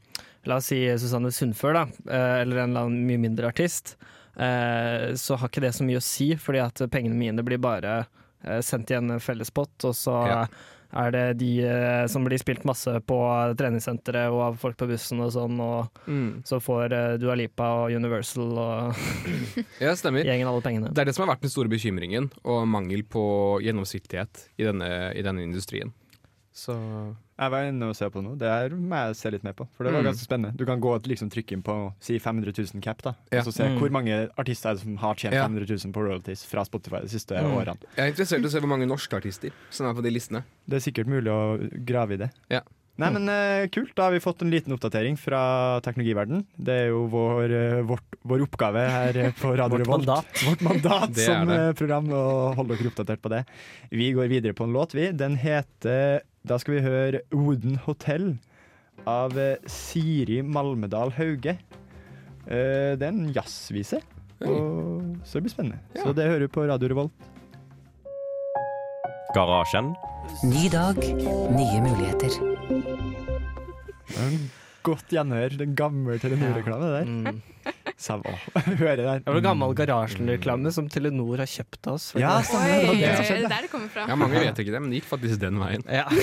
Speaker 3: La oss si Susanne Sundfør, da, eh, eller en eller annen mye mindre artist, så har ikke det så mye å si, fordi at pengene mine blir bare eh, sendt i en fellespott, og så
Speaker 4: Ja.
Speaker 3: er det de eh, som blir spilt masse på treningssenteret og av folk på bussen og sånn, og så får eh, Dua Lipa og Universal og
Speaker 4: Ja,
Speaker 3: gjengen alle pengene.
Speaker 4: Det er det som har vært den store bekymringen, og mangel på gjennomsiktighet i denne, i denne industrien. Så
Speaker 1: Jeg var inne og ser på noe. Det er må jeg se litt mer på, for det var
Speaker 4: Mm.
Speaker 1: ganske spennende. Du kan gå og liksom trykke inn på si 500 000 cap, da,
Speaker 4: Ja.
Speaker 1: og så se
Speaker 3: Mm.
Speaker 1: hvor mange artister er det som har tjent
Speaker 4: Ja.
Speaker 1: 500 000 på royalties fra Spotify de siste
Speaker 3: Mm.
Speaker 1: årene.
Speaker 4: jeg er interessert i å se hvor mange norske artister som er på de listene.
Speaker 1: Det er sikkert mulig å grave i det.
Speaker 4: Ja.
Speaker 1: Nei, men uh, Kult. Da har vi fått en liten oppdatering fra teknologiverden. Det er jo vår, uh, vårt, vår oppgave her eh, på Radio Revolt.
Speaker 3: mandat.
Speaker 1: Vårt mandat
Speaker 4: Det
Speaker 1: som eh, program, å holde dere oppdatert på det. Vi går videre på en låt, vi. Den heter Da skal vi høre Wooden Hotel av Siri Malmedal Hauge. Eh, det er en jazzvise, og så det blir spennende.
Speaker 4: Ja.
Speaker 1: Så det hører du på Radio Revolt.
Speaker 10: Garasjen.
Speaker 11: Ny dag, nye muligheter.
Speaker 1: En Godt gjenhør. Den gamle Telenor-reklame der.
Speaker 3: Mm.
Speaker 1: Samme. Hører der.
Speaker 3: Det var gammel garasjereklame som Telenor har kjøpt av oss.
Speaker 1: Ja, stemmer. Det det som
Speaker 2: er det
Speaker 1: skjedde.
Speaker 2: der det kommer fra?
Speaker 4: Ja, Mange vet ikke det, men det gikk faktisk den veien.
Speaker 3: Ja.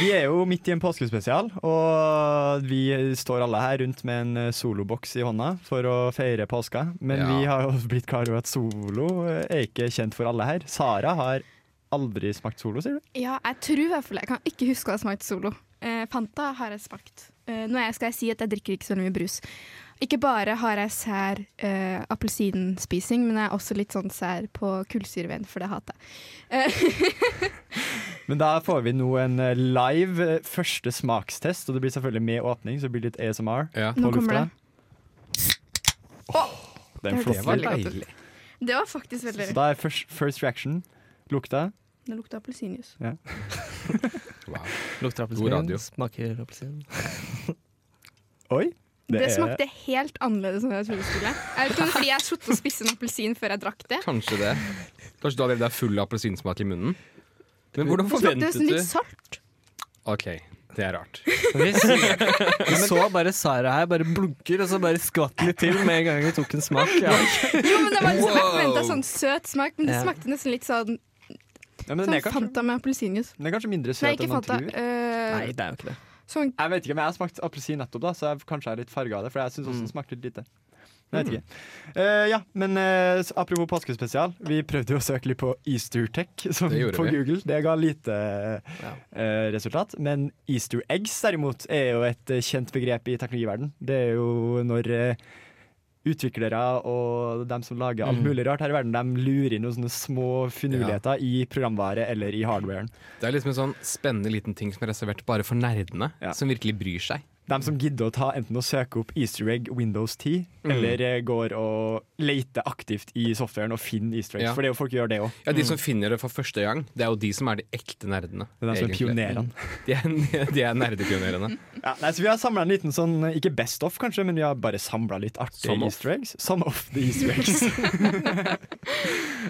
Speaker 1: Vi er jo midt i en påskespesial, og vi står alle her rundt med en eh, soloboks i hånda for å feire påska. Men
Speaker 4: Ja.
Speaker 1: vi har jo blitt klar over at solo eh, er ikke kjent for alle her. Sara har aldri smakt solo, sier du?
Speaker 2: Ja, jeg tror i hvert fall Jeg kan ikke huske å ha smakt Solo. Eh, Fanta har jeg smakt. Eh, nå skal jeg si at jeg drikker ikke så mye brus. Ikke bare har jeg sær eh, appelsinspising, men jeg er også litt sånn sær på kullsyreveien, for det hater jeg. Eh,
Speaker 1: Men da får vi nå en eh, live eh, første smakstest, og det blir selvfølgelig med åpning, så det blir litt ASMR
Speaker 4: Ja.
Speaker 1: på
Speaker 2: Nå kommer
Speaker 1: lufta.
Speaker 2: det.
Speaker 1: Det er
Speaker 2: Det
Speaker 4: var deilig.
Speaker 2: Det var faktisk veldig
Speaker 1: Så da er first, first reaction lukta.
Speaker 2: Det lukter appelsinjuice.
Speaker 4: Wow.
Speaker 3: Lukter appelsin, smaker appelsin.
Speaker 1: Oi.
Speaker 2: Det,
Speaker 1: det
Speaker 2: smakte helt annerledes enn jeg trodde det skulle. Jeg vet ikke om det er fordi jeg sluttet å og spist en appelsin før jeg drakk det.
Speaker 4: Kanskje det. Kanskje du allerede er full av appelsinsmak i munnen? Men hvordan
Speaker 2: Det smakte
Speaker 4: forventet du
Speaker 2: litt salt.
Speaker 4: OK, det er rart.
Speaker 3: Vi så, bare Sara her bare blunker, og så bare skvatt litt til med en gang vi tok en smak. Ja.
Speaker 2: Jo, men det var liksom, Jeg forventa sånn søt smak, men det smakte nesten litt sånn
Speaker 1: Ja,
Speaker 2: Sånn
Speaker 1: kanskje,
Speaker 2: Fanta med appelsinjuice.
Speaker 1: den er kanskje mindre søt enn man
Speaker 2: Fanta.
Speaker 1: tror.
Speaker 2: Uh,
Speaker 3: Nei, det er jo ikke det.
Speaker 2: sånn
Speaker 1: Jeg vet ikke, men jeg har smakt appelsin nettopp, da, så jeg kanskje er litt farga av det. For jeg syns også den smakte litt lite. Jeg vet ikke. Uh, ja, men uh, apropos påskespesial. Vi prøvde jo å søke litt på Easter Tech som, på
Speaker 4: vi.
Speaker 1: Google. Det ga lite eh, resultat. Men Easter eggs derimot er jo et kjent begrep i teknologiverden. Det er jo når eh, utviklere og dem som lager alt
Speaker 4: Mm.
Speaker 1: mulig rart her i verden, de lurer inn noen sånne små finurligheter i programvare eller i hardwaren.
Speaker 4: Det er liksom en sånn spennende liten ting som er reservert bare for nerdene,
Speaker 1: Ja.
Speaker 4: som virkelig bryr seg.
Speaker 1: De som gidder å ta enten å søke opp easter egg Windows 10,
Speaker 4: Mm.
Speaker 1: eller eh, går og leter aktivt i softwaren og finner easter eggs.
Speaker 4: Ja.
Speaker 1: For det er jo folk gjør det òg.
Speaker 4: Ja, De som finner det for første gang, det er jo de som er de ekte nerdene.
Speaker 1: Det er de som er pionerene.
Speaker 4: De er, de er nerdepionerene.
Speaker 1: Ja, nei, så vi har samla en liten sånn, ikke best of kanskje, men vi har bare samla litt artige easter eggs. Some of the easter eggs.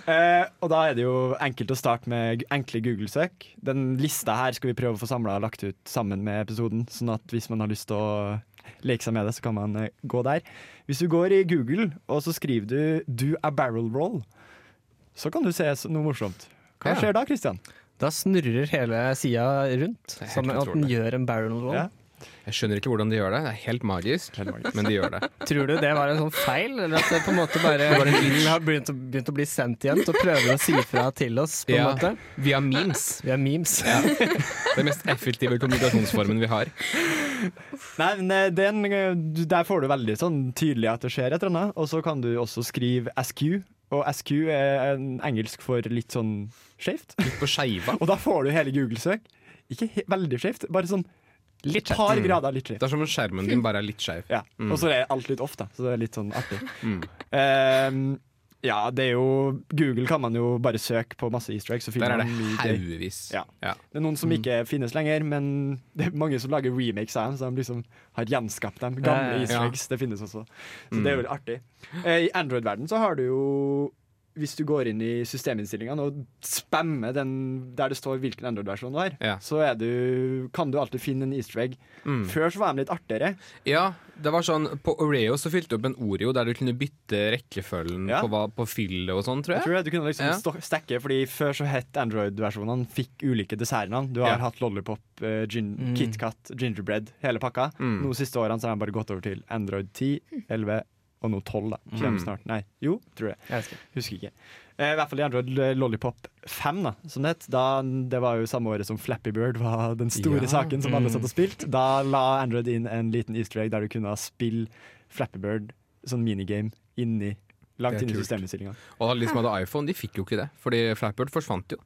Speaker 1: eh, og da er det jo enkelt å starte med enkle Google-søk. Den lista her skal vi prøve å få samla og lagt ut sammen med episoden, sånn at hvis man har lyst til å leke seg med det, så kan man eh, gå der. Hvis du går i Google, og så skriver du 'do a barrel roll', så kan du se noe morsomt. Hva
Speaker 3: Ja.
Speaker 1: skjer da, Christian?
Speaker 3: Da snurrer hele sida rundt, som sånn at den gjør en barrel roll.
Speaker 1: Ja.
Speaker 4: Jeg skjønner ikke hvordan de gjør det. Det er helt magisk, men de gjør det.
Speaker 3: Tror du det var en sånn feil, eller at det på en måte bare har begynt å, begynt å bli sendt igjen og prøver å si fra til oss? på en
Speaker 4: Ja,
Speaker 3: måte?
Speaker 4: Via memes.
Speaker 3: Via memes.
Speaker 4: Ja. Den mest effektive kommunikasjonsformen vi har.
Speaker 1: Nei, men eh, den, eh, Der får du veldig sånn tydelig at det skjer et eller annet. Og så kan du også skrive SQ. Og SQ er en engelsk for litt sånn skjevt.
Speaker 4: Litt på skeiva.
Speaker 1: Og da får du hele Google-søk. Ikke veldig skjevt, bare sånn
Speaker 3: Litt
Speaker 1: par grader litt skjevt.
Speaker 4: Det er som om skjermen din bare er litt skeiv.
Speaker 1: Ja.
Speaker 4: Mm.
Speaker 1: Og så er alt litt off, da. Så det er litt sånn artig.
Speaker 4: Mm.
Speaker 1: Ehm, ja, det er jo Google kan man jo bare søke på masse easter eggs. Så
Speaker 4: Der er det haugevis.
Speaker 1: Ja.
Speaker 4: Ja.
Speaker 1: Det er noen som ikke finnes lenger, men det er mange som lager remakes av dem. Så de liksom har gjenskapt dem. Gamle easter eggs. Det finnes også. Så
Speaker 4: Mm.
Speaker 1: det er jo artig. Eh, I Android-verden så har du jo hvis du går inn i systeminnstillingene og spammer den der det står hvilken Android-versjon du har,
Speaker 4: Ja.
Speaker 1: så er du, kan du alltid finne en easter egg.
Speaker 4: Mm.
Speaker 1: Før så var de litt artigere.
Speaker 4: Ja, det var sånn På Oreo så fylte du opp en Oreo der du kunne bytte rekkefølgen
Speaker 1: Ja.
Speaker 4: på, på fyllet og sånn, tror
Speaker 1: Jeg
Speaker 4: jeg.
Speaker 1: tror det, du kunne liksom
Speaker 4: Ja.
Speaker 1: stekke, fordi Før så het Android-versjonene fikk ulike dessertnavn. Du har
Speaker 4: Ja.
Speaker 1: hatt Lollipop, uh, gin,
Speaker 3: Mm.
Speaker 1: KitKat, Gingerbread, hele pakka.
Speaker 4: Mm.
Speaker 1: Nå siste årene så har de bare gått over til Android 10, 11 og nå 12. da Kommer
Speaker 4: Mm.
Speaker 1: snart. Nei, jo, tror jeg.
Speaker 3: Jeg husker.
Speaker 1: Husker ikke. Eh, I hvert fall i Android eh, Lollipop 5, da, som det het. Da, det var jo samme året som Flappy Bird var den store
Speaker 4: Ja.
Speaker 1: saken som alle
Speaker 3: Mm.
Speaker 1: satt og spilte. Da la Android inn en liten easter egg der du kunne spille Flappy Bird, sånn minigame, inni langt inn i
Speaker 4: kult. Og de som hadde iPhone, de fikk jo ikke det. Fordi Flappy Bird forsvant jo.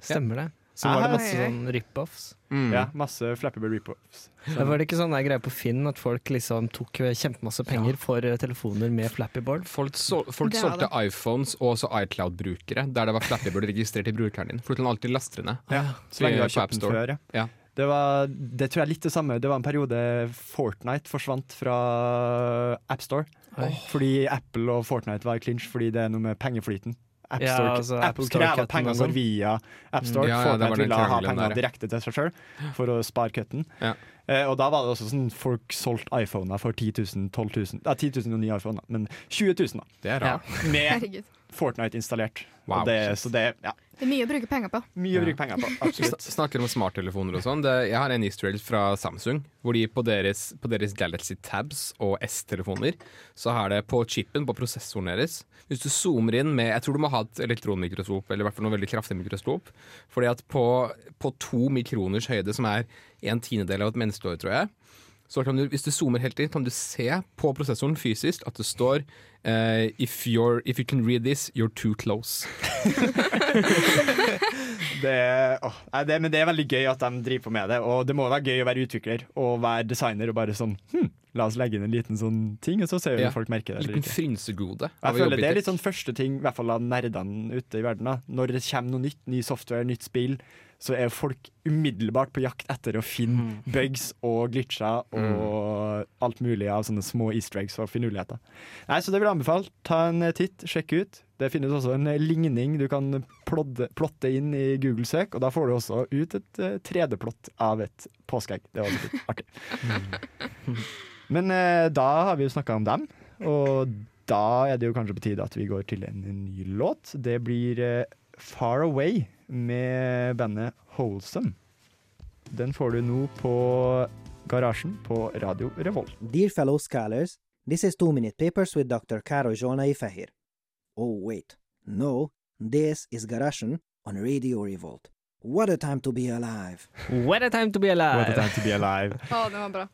Speaker 3: Stemmer det. Så
Speaker 1: Ja.
Speaker 3: var det masse sånn rip-offs.
Speaker 4: Mm.
Speaker 1: Ja, masse Flappable
Speaker 3: rip-offs. Var det ikke sånn greie på Finn at folk liksom tok kjempemasse penger for eh, telefoner med Flappyboard?
Speaker 4: Folk, sol folk
Speaker 2: Det
Speaker 4: solgte iPhones og også iCloud-brukere, der det var Flappyboard registrert i brukeren din. For du kan alltid laste det ned.
Speaker 1: Ja, så lenge du har kjøpt den før, ja.
Speaker 4: Ja.
Speaker 1: Det, var, det tror jeg er litt det samme. Det var en periode Fortnite forsvant fra AppStore.
Speaker 3: Oi.
Speaker 1: Fordi Apple og Fortnite var i clinch fordi det er noe med pengeflyten. App
Speaker 3: Ja, altså
Speaker 1: Apple
Speaker 3: App Store
Speaker 1: krever at pengene går via AppStore.
Speaker 4: Mm. Ja, ja, det var
Speaker 1: Fortnite
Speaker 4: den
Speaker 1: ha
Speaker 4: pengene
Speaker 1: penger
Speaker 4: ja.
Speaker 1: direkte til seg sjøl for å spare cutten.
Speaker 4: Ja.
Speaker 1: Eh, og da var det også sånn folk solgte iPhoner for 10 000, 12 000 Ja, 10 000 og nye iPhoner, men 20 000 da.
Speaker 4: Det er
Speaker 3: Ja.
Speaker 4: rart.
Speaker 1: Med. Fortnite installert.
Speaker 4: Wow.
Speaker 1: Og det, så det ja,
Speaker 2: Det er mye å bruke penger på.
Speaker 1: mye å bruke penger på. Absolutt.
Speaker 4: snakker om smarttelefoner og sånn. Jeg har en easter egg fra Samsung, hvor de på deres, på deres Galaxy Tabs og S-telefoner, så har det på chipen, på prosessoren deres Hvis du zoomer inn med Jeg tror du må ha et elektronmikroskop, eller i hvert fall noe veldig kraftig mikroskop. Fordi at på, på to mikroners høyde, som er en tiendedel av et menneskeår, tror jeg, så kan du, hvis du zoomer helt inn, kan du se på prosessoren fysisk at det står uh, if, if you can read this, you're too close.
Speaker 1: Det, åh, det, men det er veldig gøy at de driver på med det. Og det må være gøy å være utvikler og være designer og bare sånn hm, La oss legge inn en liten sånn ting, og så ser vi
Speaker 4: Ja.
Speaker 1: om folk merker det. Eller
Speaker 4: liten frynsegode.
Speaker 1: Jeg føler Det er litt sånn første ting, i hvert fall av nerdene ute i verden. da Når det kommer noe nytt, ny software, nytt spill, så er folk umiddelbart på jakt etter å finne bugs og glitcher og alt mulig av sånne små easter eggs og finurligheter. Nei, Så det vil jeg anbefale. Ta en eh, titt, sjekk ut. Det finnes også en eh, ligning du kan plodde, plotte inn i Google søk, og da får du også ut et eh, 3D-plott av et påskeegg. Det var litt artig. Men eh, da har vi jo snakka om dem, og da er det jo kanskje på tide at vi går til en ny låt. Det blir eh, Far Away med bandet Wholesome. Den får du nå på Garasjen på Radio Revolt.
Speaker 10: Dear fellow scholars, this is Two Minute Papers with Dr. Karo Jona Ifahir. Oh, wait. No, this is Garasjen on Radio Revolt. What a time to be alive.
Speaker 3: What a time to be alive.
Speaker 1: What a time to be alive.
Speaker 2: Å, det var bra.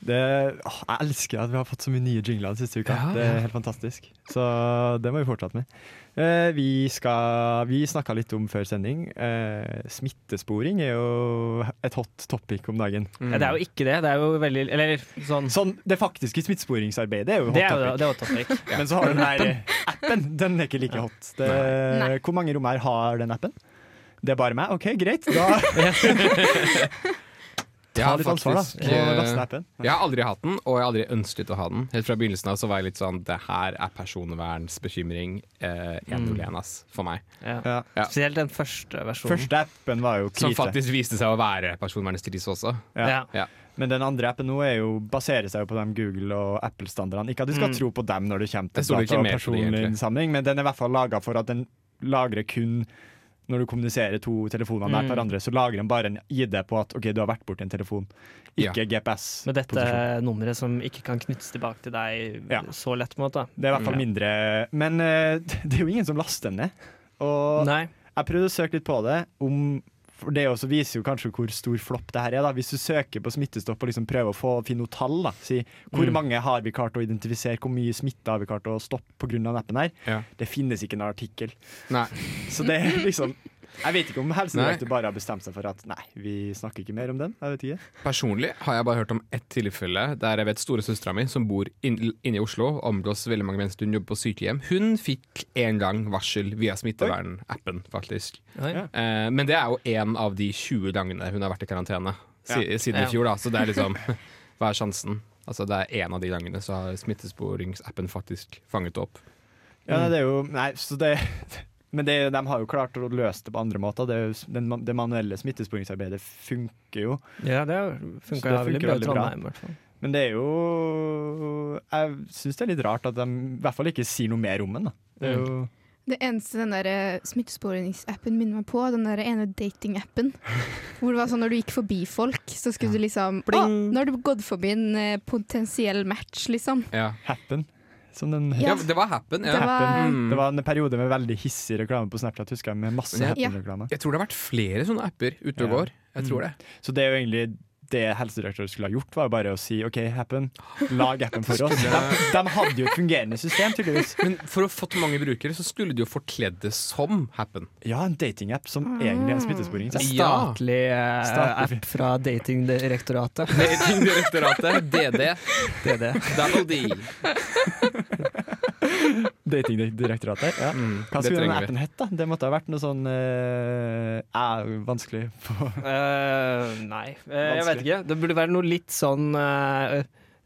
Speaker 1: Det, å, jeg elsker at vi har fått så mye nye jingler den siste uka.
Speaker 4: Ja,
Speaker 1: det er helt fantastisk. Så det må vi fortsette med. Eh, vi skal, vi snakka litt om før sending. Eh, smittesporing er jo et hot topic om dagen.
Speaker 4: Mm.
Speaker 3: Ja, det er jo ikke det. Det er jo veldig Eller sånn
Speaker 1: Sånn, Det faktiske smittesporingsarbeidet er jo hot
Speaker 3: Det er
Speaker 1: topic.
Speaker 3: det er hot topic.
Speaker 1: Men så har du den her appen. Den er ikke like hot. Det,
Speaker 2: Nei.
Speaker 1: hvor mange rom her har den appen? Det er bare meg? OK, greit. Da ta
Speaker 4: har
Speaker 1: litt ansvar, da. Og
Speaker 4: eh,
Speaker 1: laste appen.
Speaker 4: Jeg har aldri hatt den, og jeg har aldri ønsket å ha den. Helt fra begynnelsen av så var jeg litt sånn Det her er personvernsbekymring eh, 101, ass, for meg.
Speaker 3: Ja.
Speaker 1: Ja.
Speaker 4: Ja.
Speaker 3: Spesielt den første versjonen.
Speaker 1: Første appen var jo
Speaker 4: Som faktisk viste seg å være personvernets personvernstris også.
Speaker 1: Ja.
Speaker 3: Ja.
Speaker 4: Ja.
Speaker 1: Men den andre appen nå er jo, baserer seg jo på de Google- og Apple-standardene. Ikke at du skal
Speaker 3: Mm.
Speaker 1: tro på dem når det kommer til data og men den er i hvert fall laga for at den lagrer kun når du kommuniserer to telefoner nær
Speaker 3: Mm.
Speaker 1: hverandre, så lagrer den bare en ID på at OK, du har vært borti en telefon, ikke GPS.
Speaker 3: Med dette nummeret som ikke kan knyttes tilbake til deg
Speaker 1: Ja.
Speaker 3: så lett. på en måte.
Speaker 1: Det er i hvert fall
Speaker 3: mm.
Speaker 1: mindre Men uh, det er jo ingen som laster den ned. Og
Speaker 3: Nei.
Speaker 1: jeg prøvde å søke litt på det, om for det også viser jo kanskje hvor stor flopp det her er. da Hvis du søker på smittestopp og liksom prøver å få finne noe tall, da si hvor
Speaker 4: Mm.
Speaker 1: mange har vi klart å identifisere, hvor mye smitte har vi klart å stoppe pga. appen her,
Speaker 4: Ja.
Speaker 1: det finnes ikke en artikkel.
Speaker 4: Nei.
Speaker 1: Så det er liksom Jeg vet ikke om. Helsedirektoratet bare har bestemt seg for at nei, vi snakker ikke mer om den. Jeg vet ikke.
Speaker 4: Personlig har jeg bare hørt om ett tilfelle der jeg vet storesøstera mi, som bor inn- inne i Oslo, omgås veldig mange mennesker, hun jobber på sykehjem, hun fikk en gang varsel via smittevernappen, faktisk.
Speaker 1: Ja.
Speaker 4: Eh, men det er jo én av de 20 gangene hun har vært i karantene si,
Speaker 1: Ja.
Speaker 4: siden i fjor, da. Så det er liksom Hva er sjansen? Altså Det er én av de gangene så har smittesporingsappen faktisk fanget opp.
Speaker 1: Ja, det er jo Nei, så det Men det, de har jo klart å løse det på andre måter. Det, den, det manuelle smittesporingsarbeidet funker jo.
Speaker 3: Ja, det
Speaker 1: Så det funker
Speaker 3: bra
Speaker 1: veldig bra.
Speaker 3: Fall.
Speaker 1: Men det er jo Jeg syns det er litt rart at de i hvert fall ikke sier noe mer om den. Det er jo
Speaker 2: Det eneste den der eh, smittesporingsappen minner meg på, den der ene datingappen. Hvor det var sånn når du gikk forbi folk, så skulle du liksom Å, nå har du gått forbi en eh, potensiell match, liksom.
Speaker 4: Ja,
Speaker 1: Happen, som den
Speaker 2: Ja.
Speaker 4: ja det var Happen. Ja.
Speaker 2: Det var-
Speaker 1: Happen.
Speaker 4: Mm.
Speaker 1: Det var en periode med veldig hissig reklame på Snapchat, husker jeg, med masse
Speaker 4: Ja.
Speaker 1: Happen-reklame.
Speaker 4: Jeg tror det har vært flere sånne apper ute og går. Jeg tror det.
Speaker 1: Så det er jo egentlig det helsedirektøren skulle ha gjort, var bare å si OK, Happen, lag appen for oss. De, de hadde jo et fungerende system, tydeligvis.
Speaker 4: Men for å få til mange brukere, så skulle de jo forkledd det som Happen.
Speaker 1: Ja, en datingapp som egentlig er en smittesporing.
Speaker 4: Ja.
Speaker 3: statlig eh, app fra Datingdirektoratet.
Speaker 4: Datingdirektoratet, DD,
Speaker 3: DD.
Speaker 4: Double D.
Speaker 1: Datingdirektoratet. Ja.
Speaker 4: Mm,
Speaker 1: Hva skulle den appen hett. Det måtte ha vært noe sånn uh, uh, vanskelig på
Speaker 3: Eh, nei, vanskelig. jeg vet ikke. Det burde være noe litt sånn eh,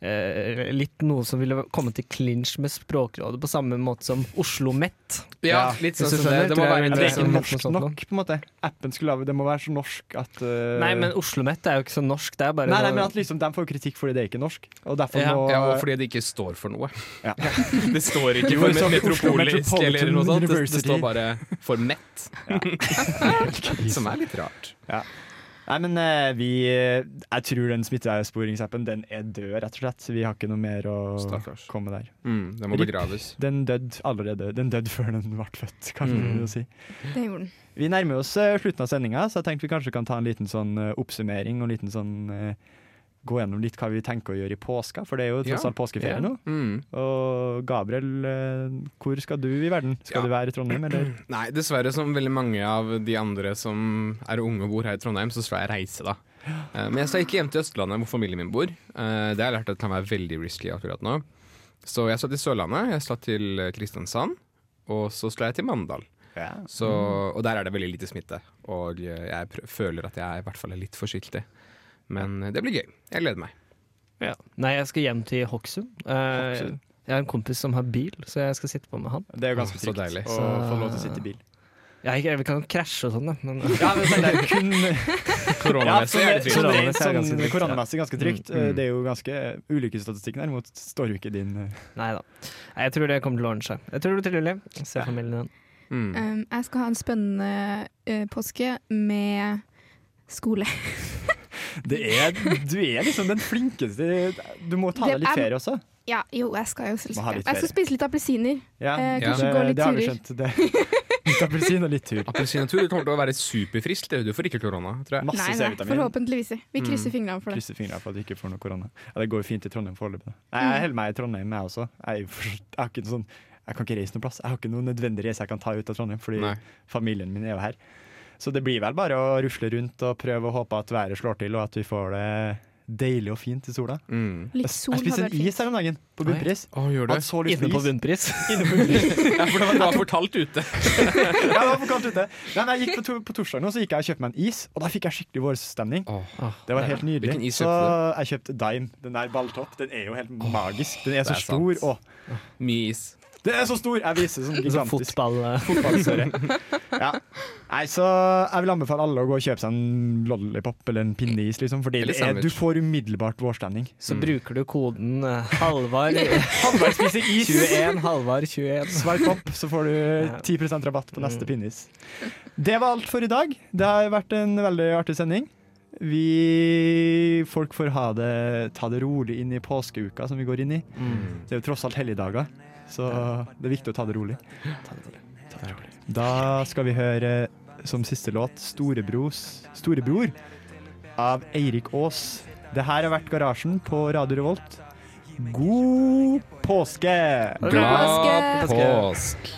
Speaker 3: eh, Litt noe som ville komme til clinch med Språkrådet, på samme måte som Oslo Met.
Speaker 4: Ja,
Speaker 1: Ja,
Speaker 4: litt sånn som det. Det må være
Speaker 1: Det er ikke norsk nok, på en måte. Appen skulle lave, Det må være så norsk at uh...
Speaker 3: Nei, men Oslo Met er jo ikke så norsk. Det er bare
Speaker 1: Nei, nei, men at liksom, De får kritikk fordi det er ikke norsk. Og derfor
Speaker 3: Ja.
Speaker 1: må
Speaker 4: Ja, og fordi det ikke står for noe.
Speaker 1: Ja.
Speaker 4: Det står ikke for metropolisk eller noe sånt. Det, det står bare for Met. Som er litt rart.
Speaker 1: Nei, men eh, vi eh, Jeg tror den smittesporingsappen den er død, rett og slett. Vi har ikke noe mer å
Speaker 4: Stakkars.
Speaker 1: komme der.
Speaker 4: Mm, den må
Speaker 1: Rip.
Speaker 4: begraves.
Speaker 1: Den døde allerede. Den døde før den ble født, kan
Speaker 3: Mm.
Speaker 1: vi jo si.
Speaker 2: Det gjorde den.
Speaker 1: Vi nærmer oss eh, slutten av sendinga, så jeg tenkte vi kanskje kan ta en liten sånn oppsummering og en liten sånn Gå gjennom litt hva vi tenker å gjøre i påska, for det er jo tross alt påskeferie nå.
Speaker 4: Mm.
Speaker 1: Og Gabriel, eh, hvor skal du i verden? Skal du være i Trondheim, eller?
Speaker 4: Nei, dessverre som veldig mange av de andre som er unge og bor her i Trondheim, så skal jeg reise, da. Eh, Men jeg skal ikke hjem til Østlandet, hvor familien min bor. Eh, Det har jeg lært at kan være veldig risky akkurat nå. Så jeg skal til Sørlandet, jeg skal til Kristiansand, og så skal jeg til Mandal.
Speaker 1: Ja.
Speaker 4: Så, og der er det veldig lite smitte, og jeg føler at jeg i hvert fall er litt forsiktig. Men det blir gøy. Jeg gleder meg.
Speaker 3: Ja. Nei, jeg skal hjem til Hokksund.
Speaker 1: Uh,
Speaker 3: jeg har en kompis som har bil, så jeg skal sitte på med han.
Speaker 1: Det er jo ganske trygt
Speaker 4: deilig.
Speaker 1: å
Speaker 3: Så-
Speaker 1: få lov til å sitte i bil.
Speaker 3: Jeg, jeg, vi kan jo krasje og sånn, da. Men,
Speaker 1: Ja, men det er jo kun
Speaker 4: Koronamessig er det
Speaker 1: sånn,
Speaker 4: trygt.
Speaker 1: sånn,
Speaker 3: Koronamessig er ganske
Speaker 1: sånn,
Speaker 3: trygt,
Speaker 1: ganske trygt.
Speaker 4: Mm, mm.
Speaker 1: Det er jo ganske Ulykkesstatistikken derimot står jo ikke din eh,
Speaker 3: nei da. Jeg tror det kommer til å ordne seg. Jeg tror det blir trivelig. Se familien din.
Speaker 4: Mm.
Speaker 2: Um, jeg skal ha en spennende uh, påske med skole.
Speaker 1: Det er, du er liksom den flinkeste Du må ta deg litt
Speaker 2: er-
Speaker 1: ferie også.
Speaker 2: Ja, jo, jeg skal jo selvsagt Jeg skal spise litt appelsiner.
Speaker 1: Ja,
Speaker 2: Eh, kanskje
Speaker 1: ja.
Speaker 2: gå litt
Speaker 1: det har vi skjønt. Det. Litt appelsin og litt tur.
Speaker 4: Appelsin og tur du kommer til å være superfriskt. det. Du får ikke korona, tror jeg.
Speaker 1: Masse
Speaker 2: Nei, nei, forhåpentligvis. Vi krysser
Speaker 4: Mm.
Speaker 2: fingrene for det.
Speaker 1: Krysser fingrene for at du ikke får noe korona. Ja, det går jo fint i Trondheim foreløpig. Nei,
Speaker 2: Mm.
Speaker 1: Jeg holder meg i Trondheim, jeg også. Jeg, er jeg, har ikke sånn, jeg kan ikke reise noen plass. Jeg har ikke noen nødvendig reise jeg kan ta ut av Trondheim, fordi
Speaker 4: Nei.
Speaker 1: familien min er jo her. Så det blir vel bare å rusle rundt og prøve å håpe at været slår til, og at vi får det deilig og fint i sola.
Speaker 4: Mm.
Speaker 2: Litt sol
Speaker 1: jeg spiste en is her om dagen, på bunnpris. Lyst
Speaker 3: Inne på bunnpris.
Speaker 4: Ja, for det var, det var for kaldt ute.
Speaker 1: ja, det var for kaldt ute. Nei, men jeg gikk på, to, på torsdag nå, så gikk jeg og kjøpte meg en is, og da fikk jeg skikkelig vårstemning. Det var helt nydelig.
Speaker 4: Is
Speaker 1: så jeg kjøpte Dime. Den der balltopp. Den er jo helt magisk. Den er så
Speaker 4: er
Speaker 1: stor.
Speaker 4: Mye is.
Speaker 1: Den er så stor! Jeg viser sånn
Speaker 3: Sånn
Speaker 1: gigantisk.
Speaker 3: fotball... eh,
Speaker 1: Fotballstørre. Ja. Nei, så jeg vil anbefale alle å gå og kjøpe seg en lollipop eller en pinneis, liksom. Fordi det er, du får umiddelbart vårstemning.
Speaker 3: Så bruker du koden eh, Halvard
Speaker 1: Halvard spiser is!
Speaker 3: 21, Halvard 21.
Speaker 1: Swipe opp, så får du 10% rabatt på neste pinneis. Det var alt for i dag. Det har vært en veldig artig sending. Vi Folk får ha det, ta det rolig inn i påskeuka som vi går inn i. Det er jo tross alt helligdager, så det er viktig å ta det rolig. Da skal vi høre som siste låt 'Storebros, 'Storebror' av Eirik Aas. Det her har vært Garasjen på Radio Revolt. God påske!
Speaker 4: God påske Radio påsk!